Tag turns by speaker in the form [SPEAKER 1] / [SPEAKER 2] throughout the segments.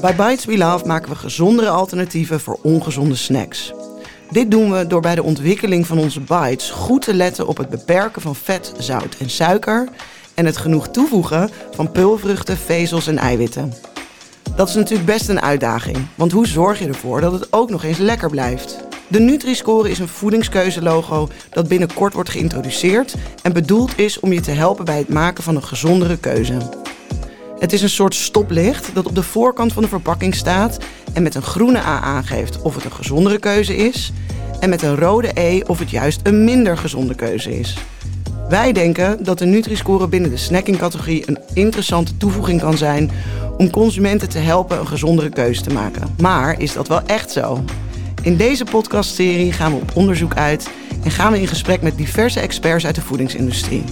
[SPEAKER 1] Bij Bites We Love maken we gezondere alternatieven voor ongezonde snacks. Dit doen we door bij de ontwikkeling van onze bites goed te letten op het beperken van vet, zout en suiker en het genoeg toevoegen van pulvruchten, vezels en eiwitten. Dat is natuurlijk best een uitdaging, want hoe zorg je ervoor dat het ook nog eens lekker blijft? De Nutri-score is een voedingskeuzelogo dat binnenkort wordt geïntroduceerd en bedoeld is om je te helpen bij het maken van een gezondere keuze. Het is een soort stoplicht dat op de voorkant van de verpakking staat en met een groene A aangeeft of het een gezondere keuze is en met een rode E of het juist een minder gezonde keuze is. Wij denken dat de Nutri-score binnen de snackingcategorie een interessante toevoeging kan zijn om consumenten te helpen een gezondere keuze te maken. Maar is dat wel echt zo? In deze podcastserie gaan we op onderzoek uit en gaan we in gesprek met diverse experts uit de voedingsindustrie.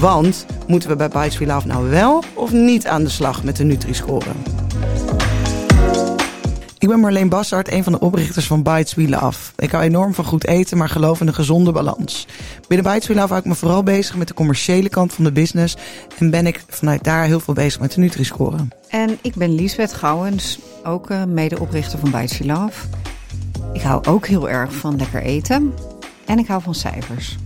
[SPEAKER 1] Want moeten we bij Bites We Love nou wel of niet aan de slag met de Nutri-score? Ik ben Marleen Bassart, een van de oprichters van Bites We Love. Ik hou enorm van goed eten, maar geloof in een gezonde balans. Binnen Bites We Love hou ik me vooral bezig met de commerciële kant van de business... en ben ik vanuit daar heel veel bezig met de Nutri-score.
[SPEAKER 2] En ik ben Liesbeth Gouwens, ook uh, medeoprichter van Bites We Love. Ik hou ook heel erg van lekker eten en ik hou van cijfers.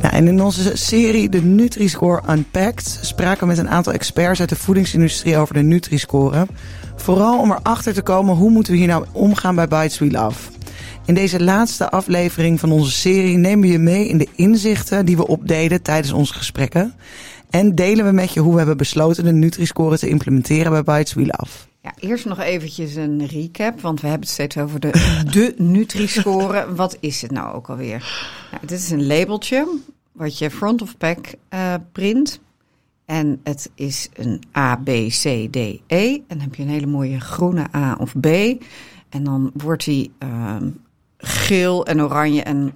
[SPEAKER 1] Nou, en in onze serie de Nutri-score Unpacked spraken we met een aantal experts uit de voedingsindustrie over de Nutri-score. Vooral om erachter te komen hoe moeten we hier nou omgaan bij Bites We Love. In deze laatste aflevering van onze serie nemen we je mee in de inzichten die we opdeden tijdens onze gesprekken. En delen we met je hoe we hebben besloten de Nutri-score te implementeren bij Bites We Love.
[SPEAKER 2] Eerst nog eventjes een recap, want we hebben het steeds over de, de Nutri-score. Wat is het nou ook alweer? Nou, dit is een labeltje wat je front of pack uh, print. En het is een A, B, C, D, E. En dan heb je een hele mooie groene A of B. En dan wordt die uh, geel en oranje en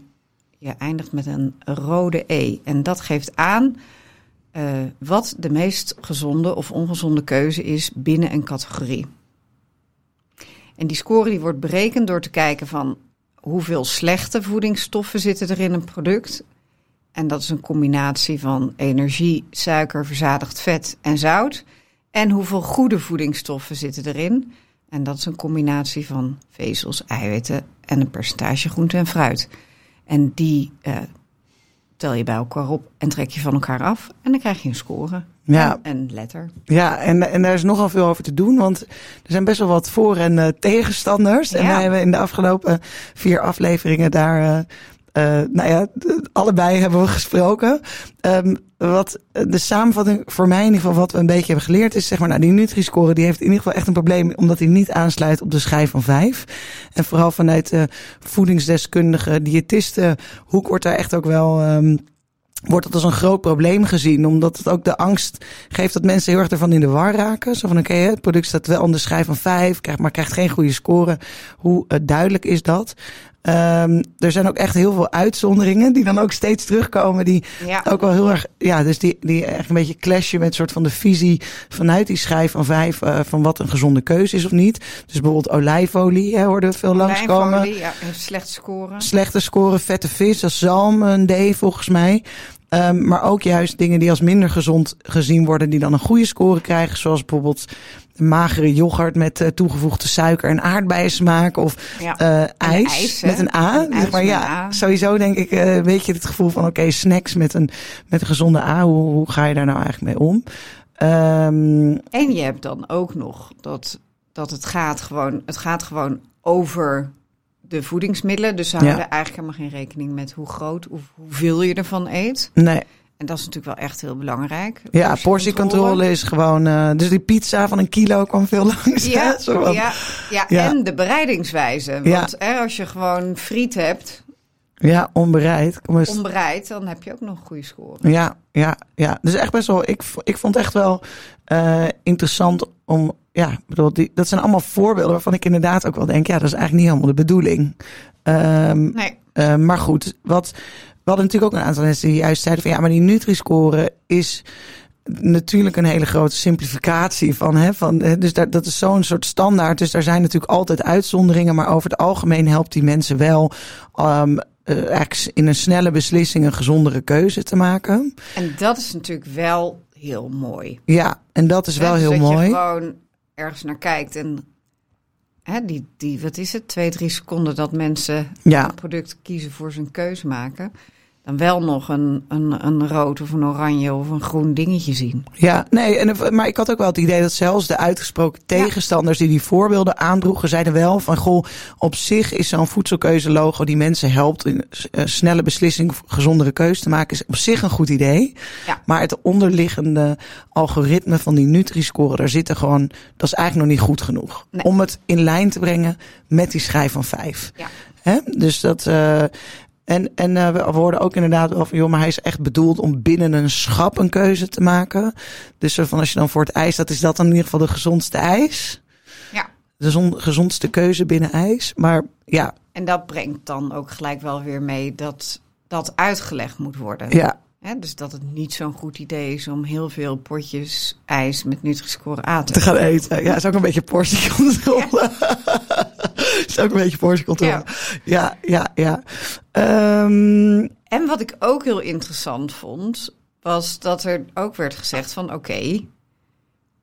[SPEAKER 2] je eindigt met een rode E. En dat geeft aan uh, wat de meest gezonde of ongezonde keuze is binnen een categorie. En die score die wordt berekend door te kijken van hoeveel slechte voedingsstoffen zitten er in een product. En dat is een combinatie van energie, suiker, verzadigd vet en zout. En hoeveel goede voedingsstoffen zitten erin. En dat is een combinatie van vezels, eiwitten en een percentage groente en fruit. En die uh, tel je bij elkaar op en trek je van elkaar af. En dan krijg je een score. Ja. En een letter.
[SPEAKER 1] Ja, en, en daar is nogal veel over te doen. Want er zijn best wel wat voor- en uh, tegenstanders. Ja. En wij hebben in de afgelopen vier afleveringen daar... Uh, uh, nou ja, allebei hebben we gesproken. Um, wat de samenvatting voor mij in ieder geval wat we een beetje hebben geleerd is zeg maar, nou die Nutri-score die heeft in ieder geval echt een probleem omdat hij niet aansluit op de schijf van vijf. En vooral vanuit de voedingsdeskundige diëtisten hoek wordt daar echt ook wel um, wordt dat als een groot probleem gezien. Omdat het ook de angst geeft dat mensen heel erg ervan in de war raken. Zo van oké, het product staat wel de schijf van vijf, maar krijgt geen goede score. Hoe uh, duidelijk is dat? Um, er zijn ook echt heel veel uitzonderingen die dan ook steeds terugkomen. Die ja. ook wel heel erg, ja, dus die, die echt een beetje clashen met soort van de visie vanuit die schijf van vijf. Uh, van wat een gezonde keuze is of niet. Dus bijvoorbeeld olijfolie, hè, hoorden we veel langskomen.
[SPEAKER 2] Olijfolie, ja, heeft slechte scoren.
[SPEAKER 1] Slechte scoren, vette vis, als zalm, een D volgens mij. Um, maar ook juist dingen die als minder gezond gezien worden, die dan een goede score krijgen. Zoals bijvoorbeeld magere yoghurt met uh, toegevoegde suiker en aardbeiensmaak. Of ja. uh, ijs, ijs met een A. Een maar ja, A. sowieso denk ik, uh, weet je het gevoel van oké, okay, snacks met een, met een gezonde A. Hoe, hoe ga je daar nou eigenlijk mee om? Um,
[SPEAKER 2] en je hebt dan ook nog dat, dat het gaat gewoon, het gaat gewoon over de voedingsmiddelen. Dus ze houden ja. eigenlijk helemaal geen rekening met hoe groot of hoeveel je ervan eet.
[SPEAKER 1] Nee.
[SPEAKER 2] En dat is natuurlijk wel echt heel belangrijk.
[SPEAKER 1] Ja, portiecontrole is gewoon. Uh, dus die pizza van een kilo kwam veel langs.
[SPEAKER 2] Ja, ja, ja, ja, en de bereidingswijze. Want hè, als je gewoon friet hebt.
[SPEAKER 1] Ja, onbereid. Kom eens.
[SPEAKER 2] Onbereid, dan heb je ook nog een goede score.
[SPEAKER 1] Ja, ja, ja. Dus echt best wel. Ik, ik vond het echt wel uh, interessant om. Ja, bedoel, die, dat zijn allemaal voorbeelden waarvan ik inderdaad ook wel denk. Ja, dat is eigenlijk niet helemaal de bedoeling. Um,
[SPEAKER 2] nee.
[SPEAKER 1] Uh, maar goed, wat. We hadden natuurlijk ook een aantal mensen die juist zeiden van ja, maar die Nutri-score is natuurlijk een hele grote simplificatie van. Hè, van dus daar, dat is zo'n soort standaard. Dus daar zijn natuurlijk altijd uitzonderingen. Maar over het algemeen helpt die mensen wel um, eigenlijk in een snelle beslissing een gezondere keuze te maken.
[SPEAKER 2] En dat is natuurlijk wel heel mooi.
[SPEAKER 1] Ja, en dat is wel
[SPEAKER 2] dus
[SPEAKER 1] heel
[SPEAKER 2] dat
[SPEAKER 1] mooi.
[SPEAKER 2] Je gewoon ergens naar kijkt en hè, die, die, wat is het, twee, drie seconden dat mensen
[SPEAKER 1] Ja.
[SPEAKER 2] een product kiezen voor zijn keuze maken, dan wel nog een, een, een rood of een oranje of een groen dingetje zien.
[SPEAKER 1] Ja, nee, en, maar ik had ook wel het idee dat zelfs de uitgesproken tegenstanders die die voorbeelden aandroegen, zeiden wel van goh, op zich is zo'n voedselkeuzelogo die mensen helpt in eh, snelle beslissing, gezondere keuze te maken, is op zich een goed idee.
[SPEAKER 2] Ja.
[SPEAKER 1] Maar het onderliggende algoritme van die Nutri-score, daar zitten gewoon, dat is eigenlijk nog niet goed genoeg.
[SPEAKER 2] Nee.
[SPEAKER 1] Om het in lijn te brengen met die schijf van vijf.
[SPEAKER 2] Ja.
[SPEAKER 1] Hè? Dus dat. eh, en, en eh, we hoorden ook inderdaad van, joh, maar hij is echt bedoeld om binnen een schap een keuze te maken. Dus zo van als je dan voor het ijs, dat is dat dan in ieder geval de gezondste ijs.
[SPEAKER 2] Ja.
[SPEAKER 1] De zon, gezondste keuze binnen ijs. Maar ja,
[SPEAKER 2] En dat brengt dan ook gelijk wel weer mee dat dat uitgelegd moet worden.
[SPEAKER 1] ja,
[SPEAKER 2] dus dat het niet zo'n goed idee is om heel veel potjes ijs met Nutri-Score A te
[SPEAKER 1] te gaan eten. Ja, is ook een beetje portiecontrole. is ook een beetje portiecontrole. Ja, ja, ja. Ehm,
[SPEAKER 2] En wat ik ook heel interessant vond, was dat er ook werd gezegd van oké,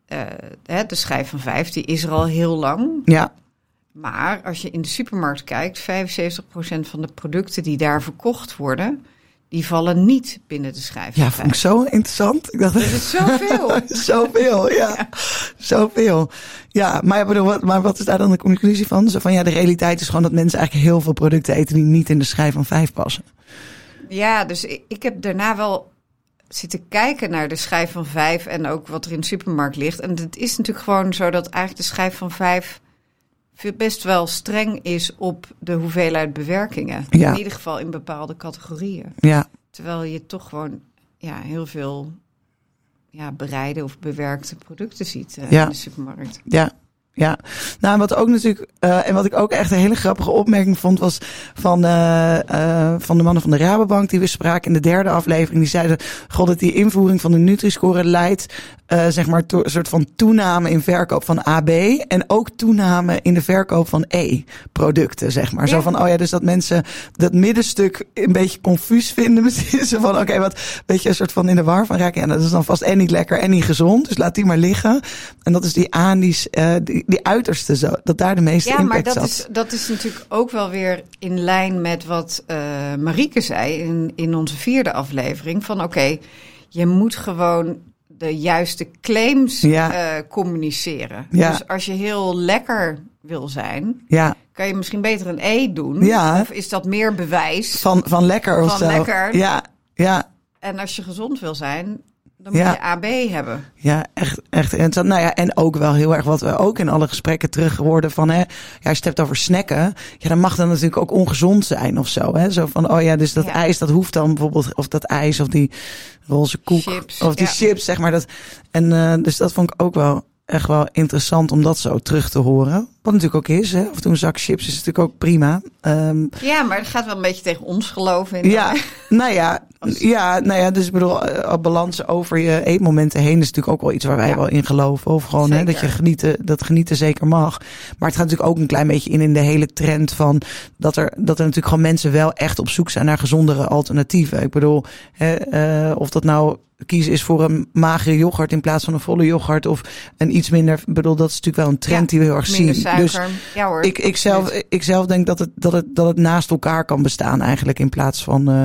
[SPEAKER 2] eh, hè, de schijf van vijf die is er al heel lang.
[SPEAKER 1] ja,
[SPEAKER 2] Maar als je in de supermarkt kijkt, 75% van de producten die daar verkocht worden, die vallen niet binnen de schijf
[SPEAKER 1] ja, vond ik zo interessant. Ik dacht,
[SPEAKER 2] Dat is zoveel.
[SPEAKER 1] Zoveel, ja. Zoveel. Ja, maar, bedoel, wat, maar wat is daar dan de conclusie van? Zo van ja, de realiteit is gewoon dat mensen eigenlijk heel veel producten eten die niet in de schijf van vijf passen.
[SPEAKER 2] Ja, dus ik, ik heb daarna wel zitten kijken naar de schijf van vijf en ook wat er in de supermarkt ligt. En het is natuurlijk gewoon zo dat eigenlijk de schijf van vijf best wel streng is op de hoeveelheid bewerkingen.
[SPEAKER 1] Ja.
[SPEAKER 2] In ieder geval in bepaalde categorieën.
[SPEAKER 1] Ja,
[SPEAKER 2] Terwijl je toch gewoon ja, heel veel ja, bereide of bewerkte producten ziet eh,
[SPEAKER 1] Ja.
[SPEAKER 2] in de supermarkt.
[SPEAKER 1] ja. Ja, nou en wat ook natuurlijk, eh, en wat ik ook echt een hele grappige opmerking vond, was van, eh, van de mannen van de Rabobank die we spraken in de derde aflevering. Die zeiden, god, dat die invoering van de Nutri-score leidt, zeg maar, to- een soort van toename in verkoop van AB en ook toename in de verkoop van E-producten, zeg maar. Zo van, oh ja, dus dat mensen dat middenstuk een beetje confuus vinden. Misschien zo van, oké, wat, weet je, een soort van in de war van raken. Ja, dat is dan vast en niet lekker en niet gezond, dus laat die maar liggen. En dat is die aan, die, die, die uiterste zo, dat daar de meeste
[SPEAKER 2] Ja, maar
[SPEAKER 1] impact
[SPEAKER 2] dat
[SPEAKER 1] zat.
[SPEAKER 2] is, dat is natuurlijk ook wel weer in lijn met wat eh Marieke zei in, in onze vierde aflevering. Van oké, je moet gewoon de juiste claims
[SPEAKER 1] Ja.
[SPEAKER 2] eh, communiceren.
[SPEAKER 1] Ja.
[SPEAKER 2] Dus als je heel lekker wil zijn,
[SPEAKER 1] Ja,
[SPEAKER 2] kan je misschien beter een E doen.
[SPEAKER 1] Ja.
[SPEAKER 2] Of is dat meer bewijs?
[SPEAKER 1] van, van lekker of
[SPEAKER 2] Van
[SPEAKER 1] zo.
[SPEAKER 2] lekker.
[SPEAKER 1] Ja, ja,
[SPEAKER 2] En als je gezond wil zijn, dan
[SPEAKER 1] Ja.
[SPEAKER 2] moet je AB hebben.
[SPEAKER 1] Ja, echt, echt interessant. Nou ja, en ook wel heel erg wat we ook in alle gesprekken terug hoorden van, hè, ja, als je het hebt over snacken, ja, dan mag dat natuurlijk ook ongezond zijn of zo, hè. Zo van, oh ja, dus dat
[SPEAKER 2] Ja.
[SPEAKER 1] ijs, dat hoeft dan bijvoorbeeld, of dat ijs, of die roze koek,
[SPEAKER 2] Chips,
[SPEAKER 1] of die
[SPEAKER 2] ja.
[SPEAKER 1] chips, zeg maar. Dat, en eh, dus dat vond ik ook wel echt wel interessant om dat zo terug te horen. Wat natuurlijk ook is, hè. Of toen een zak chips is natuurlijk ook prima. Ehm,
[SPEAKER 2] Ja, maar het gaat wel een beetje tegen ons geloven. In
[SPEAKER 1] ja, nou ja, ja, nou ja, dus ik bedoel, eh, balansen over je eetmomenten heen is natuurlijk ook wel iets waar wij
[SPEAKER 2] Ja.
[SPEAKER 1] wel in geloven. Of gewoon hè, dat je
[SPEAKER 2] genieten,
[SPEAKER 1] dat genieten zeker mag. Maar het gaat natuurlijk ook een klein beetje in in de hele trend van dat er, dat er natuurlijk gewoon mensen wel echt op zoek zijn naar gezondere alternatieven. Ik bedoel, hè, eh, of dat nou kiezen is voor een magere yoghurt in plaats van een volle yoghurt of een iets minder. Ik bedoel, dat is natuurlijk wel een trend
[SPEAKER 2] Ja,
[SPEAKER 1] die we heel erg zien.
[SPEAKER 2] Suiker.
[SPEAKER 1] Dus
[SPEAKER 2] ja hoor.
[SPEAKER 1] ik, ik, zelf, ik zelf denk dat het, dat, het, dat het naast elkaar kan bestaan eigenlijk in plaats van eh,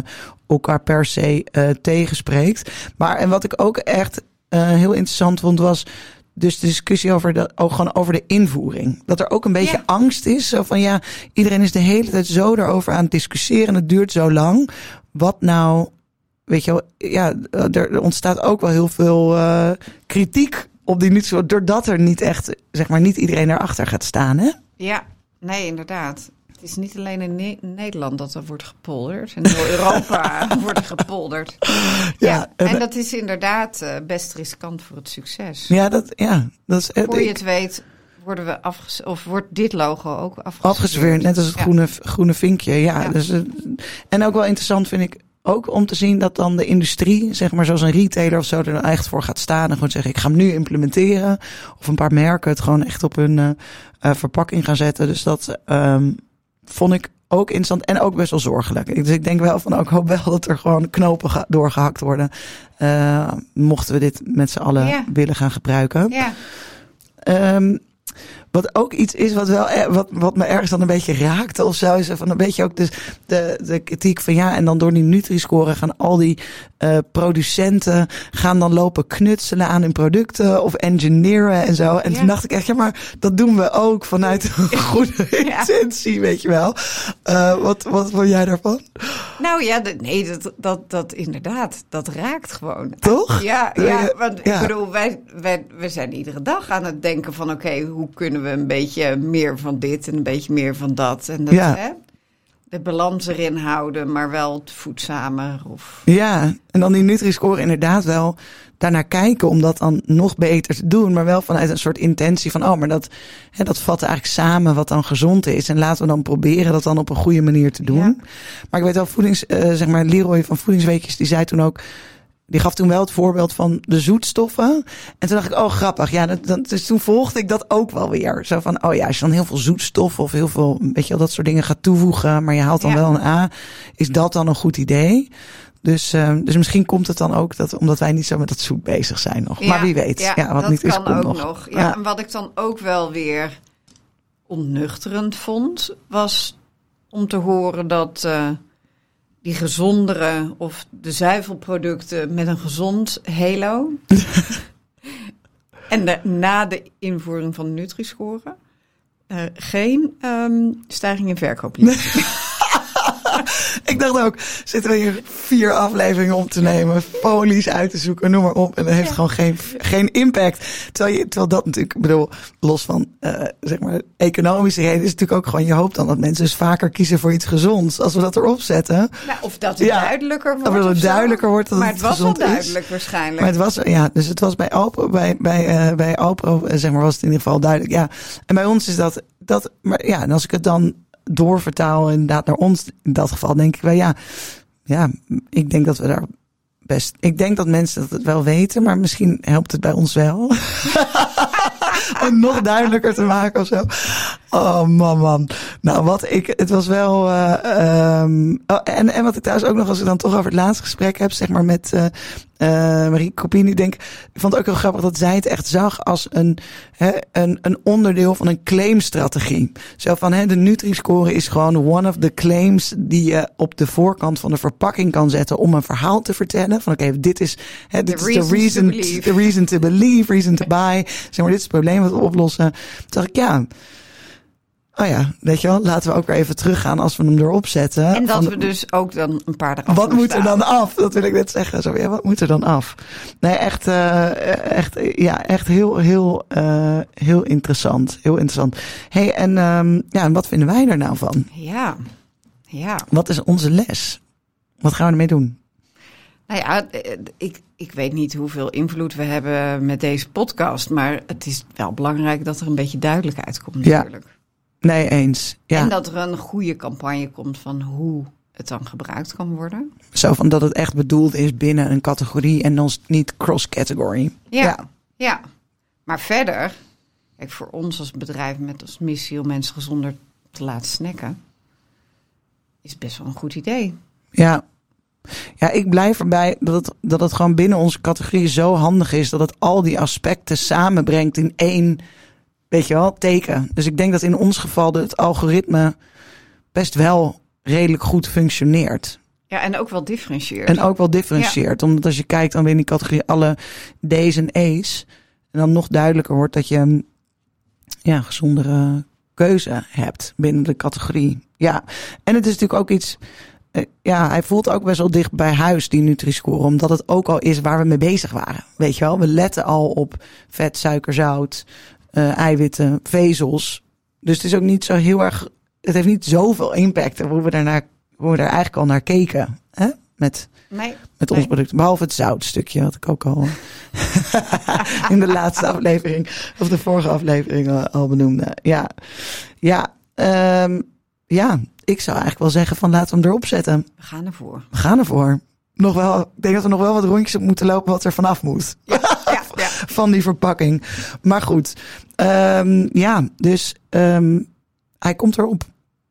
[SPEAKER 1] elkaar per se eh, tegenspreekt. Maar en wat ik ook echt eh, heel interessant vond was dus de discussie over de, ook gewoon over de invoering. Dat er ook een beetje
[SPEAKER 2] Ja.
[SPEAKER 1] angst is. Zo van ja, iedereen is de hele tijd zo daarover aan het discussiëren. Het duurt zo lang. Wat nou, weet je wel, ja, er, ontstaat ook wel heel veel eh, kritiek op die niet zo, doordat er niet echt, zeg maar, niet iedereen erachter gaat staan, hè?
[SPEAKER 2] Ja, nee, inderdaad. Het is niet alleen in Ne- Nederland dat er wordt gepolderd. In heel Europa wordt er gepolderd. Ja,
[SPEAKER 1] en-
[SPEAKER 2] en dat is inderdaad eh, best riskant voor het succes.
[SPEAKER 1] Ja, dat, ja, dat is
[SPEAKER 2] Voor je het weet worden we afges of wordt dit logo ook
[SPEAKER 1] afgezweerd, net als het
[SPEAKER 2] Ja.
[SPEAKER 1] groene, groene vinkje. Ja,
[SPEAKER 2] Ja.
[SPEAKER 1] Dus, en ook wel interessant vind ik ook om te zien dat dan de industrie, zeg maar zoals een retailer of zo, er dan echt voor gaat staan en gewoon zeggen: ik ga hem nu implementeren. Of een paar merken het gewoon echt op hun eh, eh, verpakking gaan zetten. Dus dat ehm, vond ik ook interessant en ook best wel zorgelijk. Ik- Dus ik denk wel van ook hoop wel dat er gewoon knopen doorgehakt worden. eh, mochten we dit met z'n allen
[SPEAKER 2] Ja.
[SPEAKER 1] willen gaan gebruiken.
[SPEAKER 2] Ja,
[SPEAKER 1] ehm, wat ook iets is wat, wel, eh, wat, wat me ergens dan een beetje raakte of zo. Is van een beetje ook dus de, de kritiek van ja, en dan door die Nutri-score gaan al die uh, producenten gaan dan lopen knutselen aan hun producten of engineeren en zo. En toen dacht ik echt, ja, maar dat doen we ook vanuit een goede intentie, weet je wel. Uh, wat, wat vond jij daarvan?
[SPEAKER 2] Nou ja, nee, dat, dat, dat inderdaad, dat raakt gewoon.
[SPEAKER 1] Toch?
[SPEAKER 2] Ja, ja want ik bedoel, wij, wij, wij zijn iedere dag aan het denken van oké, hoe kunnen we een beetje meer van dit en een beetje meer van dat. En dat,
[SPEAKER 1] ja.
[SPEAKER 2] hè? de balans erin houden, maar wel voedzamer. Of...
[SPEAKER 1] Ja, en dan die Nutri-score inderdaad wel daarnaar kijken om dat dan nog beter te doen. Maar wel vanuit een soort intentie van, oh, maar dat, hè, dat vat eigenlijk samen wat dan gezond is. En laten we dan proberen dat dan op een goede manier te doen. Ja. Maar ik weet wel, voedings, uh, zeg maar, Leroy van Voedingsweekjes, die zei toen ook die gaf toen wel het voorbeeld van de zoetstoffen. En toen dacht ik, oh grappig. Ja, dat, dat, dus toen volgde ik dat ook wel weer. Zo van, oh ja, als je dan heel veel zoetstoffen of heel veel, weet je wel, dat soort dingen gaat toevoegen. Maar je haalt dan ja. wel een A. Is dat dan een goed idee? Dus, uh, dus misschien komt het dan ook dat, omdat wij niet zo met dat zoet bezig zijn nog. Ja, maar wie weet. Ja, ja wat
[SPEAKER 2] dat
[SPEAKER 1] niet is,
[SPEAKER 2] kan
[SPEAKER 1] komt
[SPEAKER 2] ook
[SPEAKER 1] nog.
[SPEAKER 2] nog. Ja, ja, en wat ik dan ook wel weer onnuchterend vond, was om te horen dat... Uh, die gezondere of de zuivelproducten met een gezond halo. en de, na de invoering van Nutri-score uh, geen um, stijging in verkoop.
[SPEAKER 1] ik dacht ook, zitten we hier vier afleveringen om te nemen, folies uit te zoeken, noem maar op. En dat heeft ja. gewoon geen, geen impact. Terwijl, je, terwijl dat natuurlijk, ik bedoel, los van uh, zeg maar economische reden, is natuurlijk ook gewoon, je hoopt dan dat mensen dus vaker kiezen voor iets gezonds. Als we dat erop zetten.
[SPEAKER 2] Nou, of dat het ja, duidelijker wordt.
[SPEAKER 1] Of dat het duidelijker wordt dat
[SPEAKER 2] maar
[SPEAKER 1] het,
[SPEAKER 2] het was wel
[SPEAKER 1] is.
[SPEAKER 2] duidelijk waarschijnlijk.
[SPEAKER 1] Maar het was, ja, dus het was bij Alpro, bij, bij, uh, bij Alpro, zeg maar, was het in ieder geval duidelijk. Ja. En bij ons is dat, dat, maar ja, en als ik het dan doorvertaal inderdaad naar ons. In dat geval denk ik wel ja ja ik denk dat we daar best ik denk dat mensen dat het wel weten maar misschien helpt het bij ons wel. Om nog duidelijker te maken of zo oh man man nou wat ik het was wel uh, um, oh, en en wat ik thuis ook nog als ik dan toch over het laatste gesprek heb zeg maar met uh, uh, Marie Copini, denk, ik vond het ook heel grappig dat zij het echt zag als een, hè, een, een onderdeel van een claimstrategie. Zo van, hè, de Nutri-score is gewoon one of the claims die je op de voorkant van de verpakking kan zetten om een verhaal te vertellen. Van oké, okay, dit is, hè, dit
[SPEAKER 2] the
[SPEAKER 1] is de reason,
[SPEAKER 2] to
[SPEAKER 1] the reason to believe, reason to buy. Zeg maar, dit is het probleem wat we oplossen. Toen dacht ik, ja, Oh ja, weet je wel, laten we ook weer even teruggaan als we hem erop zetten.
[SPEAKER 2] En dat we dus ook dan een paar eraf
[SPEAKER 1] Wat moet er dan af? Dat wil ik net zeggen. Zo, ja, wat moet er dan af? Nee, echt, uh, echt, ja, echt heel, heel, uh, heel interessant. Heel interessant. hey, en, um, ja, en wat vinden wij er nou van?
[SPEAKER 2] Ja, ja.
[SPEAKER 1] Wat is onze les? Wat gaan we ermee doen?
[SPEAKER 2] Nou ja, ik, ik weet niet hoeveel invloed we hebben met deze podcast, maar het is wel belangrijk dat er een beetje duidelijkheid komt natuurlijk.
[SPEAKER 1] Ja. Nee, eens. Ja.
[SPEAKER 2] En dat er een goede campagne komt van hoe het dan gebruikt kan worden.
[SPEAKER 1] Zo van dat het echt bedoeld is binnen een categorie en dan niet cross-category.
[SPEAKER 2] Ja, ja, ja. Maar verder, kijk, voor ons als bedrijf met als missie om mensen gezonder te laten snacken, is best wel een goed idee.
[SPEAKER 1] Ja. Ja, ik blijf erbij dat het, dat het gewoon binnen onze categorie zo handig is dat het al die aspecten samenbrengt in één weet je wel, teken. Dus ik denk dat in ons geval het algoritme best wel redelijk goed functioneert.
[SPEAKER 2] Ja, en ook wel differentieert.
[SPEAKER 1] En ook wel differentieert. Ja. Omdat als je kijkt dan weer in die categorie alle D's en E's. En dan nog duidelijker wordt dat je een ja, gezondere keuze hebt binnen de categorie. Ja, en het is natuurlijk ook iets. Ja, hij voelt ook best wel dicht bij huis, die Nutri-score. Omdat het ook al is waar we mee bezig waren. Weet je wel, we letten al op vet, suiker, zout uh, eiwitten, vezels. Dus het is ook niet zo heel erg. Het heeft niet zoveel impact hoe we, daarnaar, hoe we daar eigenlijk al naar keken. Hè? Met,
[SPEAKER 2] nee,
[SPEAKER 1] met ons product. Behalve het zoutstukje, wat ik ook al in de laatste aflevering, of de vorige aflevering al, al benoemde. Ja, ja, um, ja, ik zou eigenlijk wel zeggen van laten we hem erop zetten.
[SPEAKER 2] We gaan ervoor.
[SPEAKER 1] We gaan ervoor. Nog wel, ik denk dat we nog wel wat rondjes op moeten lopen wat er vanaf moet.
[SPEAKER 2] Ja.
[SPEAKER 1] Van die verpakking. Maar goed, um, ja, dus um, hij komt erop.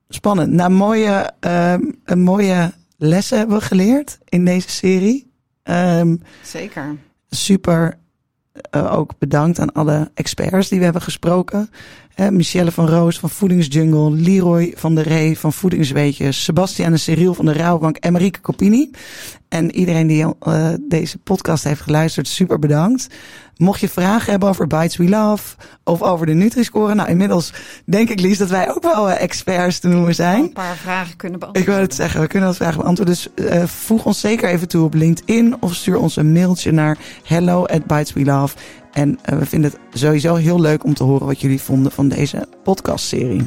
[SPEAKER 1] Spannend. Nou, mooie, um, een mooie lessen hebben we geleerd in deze serie.
[SPEAKER 2] Zeker.
[SPEAKER 1] Super uh, ook bedankt aan alle experts die we hebben gesproken. Uh, Michelle van Roos van Voedingsjungle, Leroy van der Ree van Voedingsweetjes, Sebastian en Cyril van de Rouwbank en Marieke Copini. En iedereen die uh, deze podcast heeft geluisterd, super bedankt. Mocht je vragen hebben over Bites We Love of over de Nutri-score. Nou, inmiddels denk ik, Lies, dat wij ook wel uh, experts te noemen zijn.
[SPEAKER 2] Een paar vragen kunnen beantwoorden.
[SPEAKER 1] Ik wil het zeggen, we kunnen dat vragen beantwoorden. Dus uh, voeg ons zeker even toe op LinkedIn of stuur ons een mailtje naar hello at Bites We Love. En uh, we vinden het sowieso heel leuk om te horen wat jullie vonden van deze podcastserie.